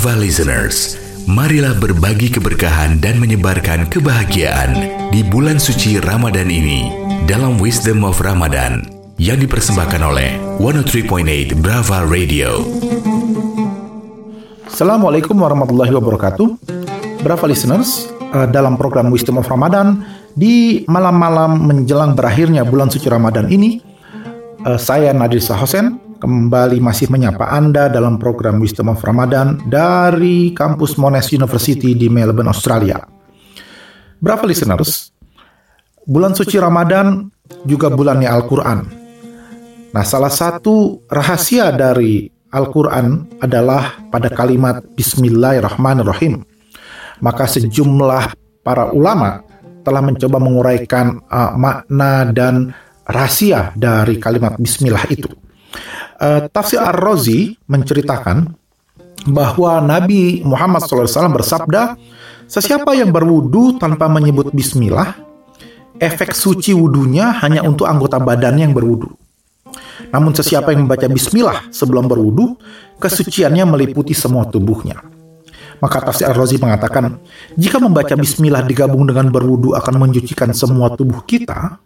Brava listeners, marilah berbagi keberkahan dan menyebarkan kebahagiaan di bulan suci Ramadan ini dalam Wisdom of Ramadan yang dipersembahkan oleh 103.8 Brava Radio. Assalamualaikum warahmatullahi wabarakatuh. Brava listeners, uh, dalam program Wisdom of Ramadan di malam-malam menjelang berakhirnya bulan suci Ramadan ini, uh, saya Nadir Sahosen kembali masih menyapa Anda dalam program Wisdom of Ramadan dari kampus Monash University di Melbourne, Australia. Berapa listeners? Bulan suci Ramadan juga bulannya Al-Quran. Nah, salah satu rahasia dari Al-Quran adalah pada kalimat Bismillahirrahmanirrahim. Maka sejumlah para ulama telah mencoba menguraikan uh, makna dan rahasia dari kalimat Bismillah itu uh, Tafsir Ar-Razi menceritakan bahwa Nabi Muhammad SAW bersabda, Sesiapa yang berwudu tanpa menyebut bismillah, efek suci wudunya hanya untuk anggota badannya yang berwudu. Namun sesiapa yang membaca bismillah sebelum berwudu, kesuciannya meliputi semua tubuhnya. Maka tafsir Ar-Razi mengatakan, jika membaca bismillah digabung dengan berwudu akan mencucikan semua tubuh kita,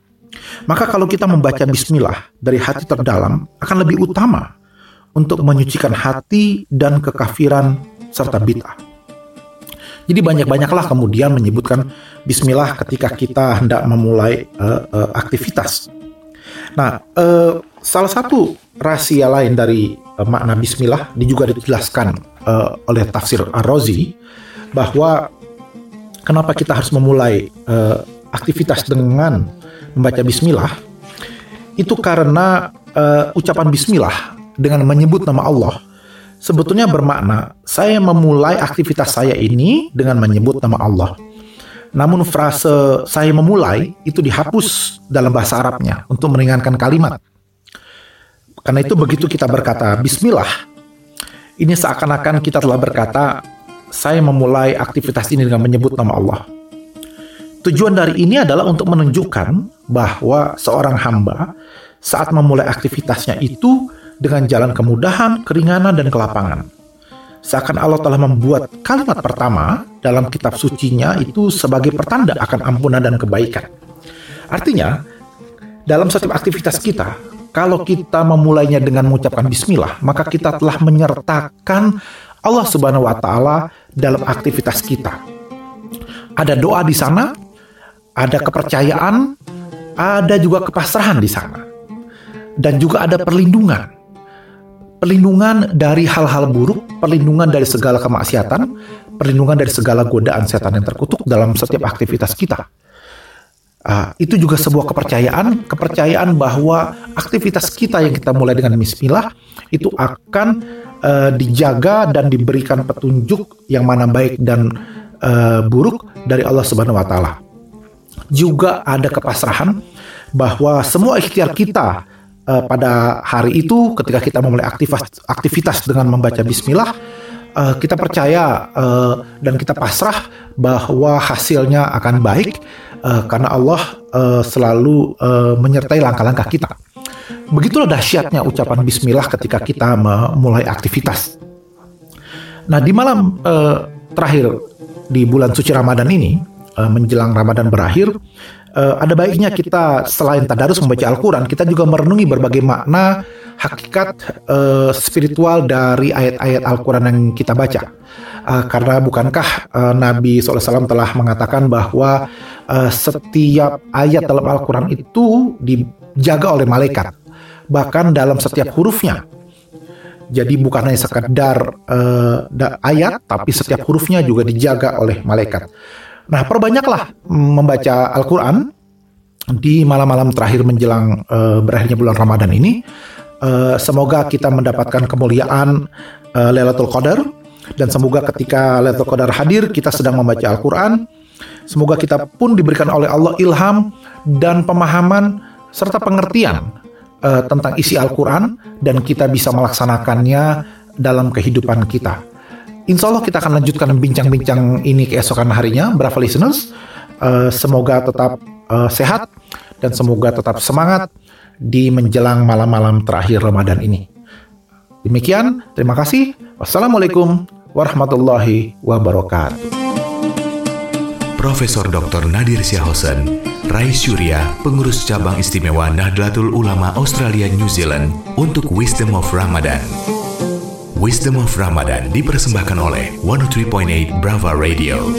maka kalau kita membaca bismillah dari hati terdalam akan lebih utama untuk menyucikan hati dan kekafiran serta bid'ah. Jadi banyak-banyaklah kemudian menyebutkan bismillah ketika kita hendak memulai uh, uh, aktivitas. Nah, uh, salah satu rahasia lain dari uh, makna bismillah ini juga dijelaskan uh, oleh tafsir Ar-Razi bahwa kenapa kita harus memulai uh, aktivitas dengan membaca bismillah itu karena uh, ucapan bismillah dengan menyebut nama Allah sebetulnya bermakna saya memulai aktivitas saya ini dengan menyebut nama Allah. Namun frase saya memulai itu dihapus dalam bahasa Arabnya untuk meringankan kalimat. Karena itu begitu kita berkata bismillah, ini seakan-akan kita telah berkata saya memulai aktivitas ini dengan menyebut nama Allah. Tujuan dari ini adalah untuk menunjukkan bahwa seorang hamba saat memulai aktivitasnya itu dengan jalan kemudahan, keringanan, dan kelapangan. Seakan Allah telah membuat kalimat pertama dalam kitab sucinya itu sebagai pertanda akan ampunan dan kebaikan. Artinya, dalam setiap aktivitas kita, kalau kita memulainya dengan mengucapkan bismillah, maka kita telah menyertakan Allah Subhanahu wa taala dalam aktivitas kita. Ada doa di sana ada kepercayaan, ada juga kepasrahan di sana. Dan juga ada perlindungan. Perlindungan dari hal-hal buruk, perlindungan dari segala kemaksiatan, perlindungan dari segala godaan setan yang terkutuk dalam setiap aktivitas kita. Uh, itu juga sebuah kepercayaan, kepercayaan bahwa aktivitas kita yang kita mulai dengan bismillah itu akan uh, dijaga dan diberikan petunjuk yang mana baik dan uh, buruk dari Allah Subhanahu wa taala juga ada kepasrahan bahwa semua ikhtiar kita uh, pada hari itu ketika kita memulai aktivitas, aktivitas dengan membaca bismillah uh, kita percaya uh, dan kita pasrah bahwa hasilnya akan baik uh, karena Allah uh, selalu uh, menyertai langkah-langkah kita. Begitulah dahsyatnya ucapan bismillah ketika kita memulai aktivitas. Nah, di malam uh, terakhir di bulan suci Ramadan ini, uh, menjelang Ramadan berakhir, uh, ada baiknya kita selain tadarus membaca Al-Quran, kita juga merenungi berbagai makna hakikat uh, spiritual dari ayat-ayat Al-Quran yang kita baca. Uh, karena bukankah uh, Nabi SAW telah mengatakan bahwa uh, setiap ayat dalam Al-Quran itu dijaga oleh malaikat, bahkan dalam setiap hurufnya. Jadi bukan hanya sekedar uh, ayat, tapi setiap hurufnya juga dijaga oleh malaikat. Nah, perbanyaklah membaca Al-Quran di malam-malam terakhir menjelang uh, berakhirnya bulan Ramadan ini. Uh, semoga kita mendapatkan kemuliaan uh, Lailatul Qadar dan semoga ketika Lailatul Qadar hadir kita sedang membaca Al-Quran. Semoga kita pun diberikan oleh Allah ilham dan pemahaman serta pengertian uh, tentang isi Al-Quran dan kita bisa melaksanakannya dalam kehidupan kita. Insya Allah kita akan lanjutkan bincang-bincang ini keesokan harinya, Bravo listeners. Uh, semoga tetap uh, sehat dan semoga tetap semangat di menjelang malam-malam terakhir Ramadan ini. Demikian, terima kasih. Wassalamualaikum warahmatullahi wabarakatuh. Profesor Dr. Nadir Syahosen, Rais Surya, pengurus cabang istimewa Nahdlatul Ulama Australia New Zealand untuk Wisdom of Ramadan. Wisdom of Ramadan dipersembahkan oleh 103.8 Brava Radio.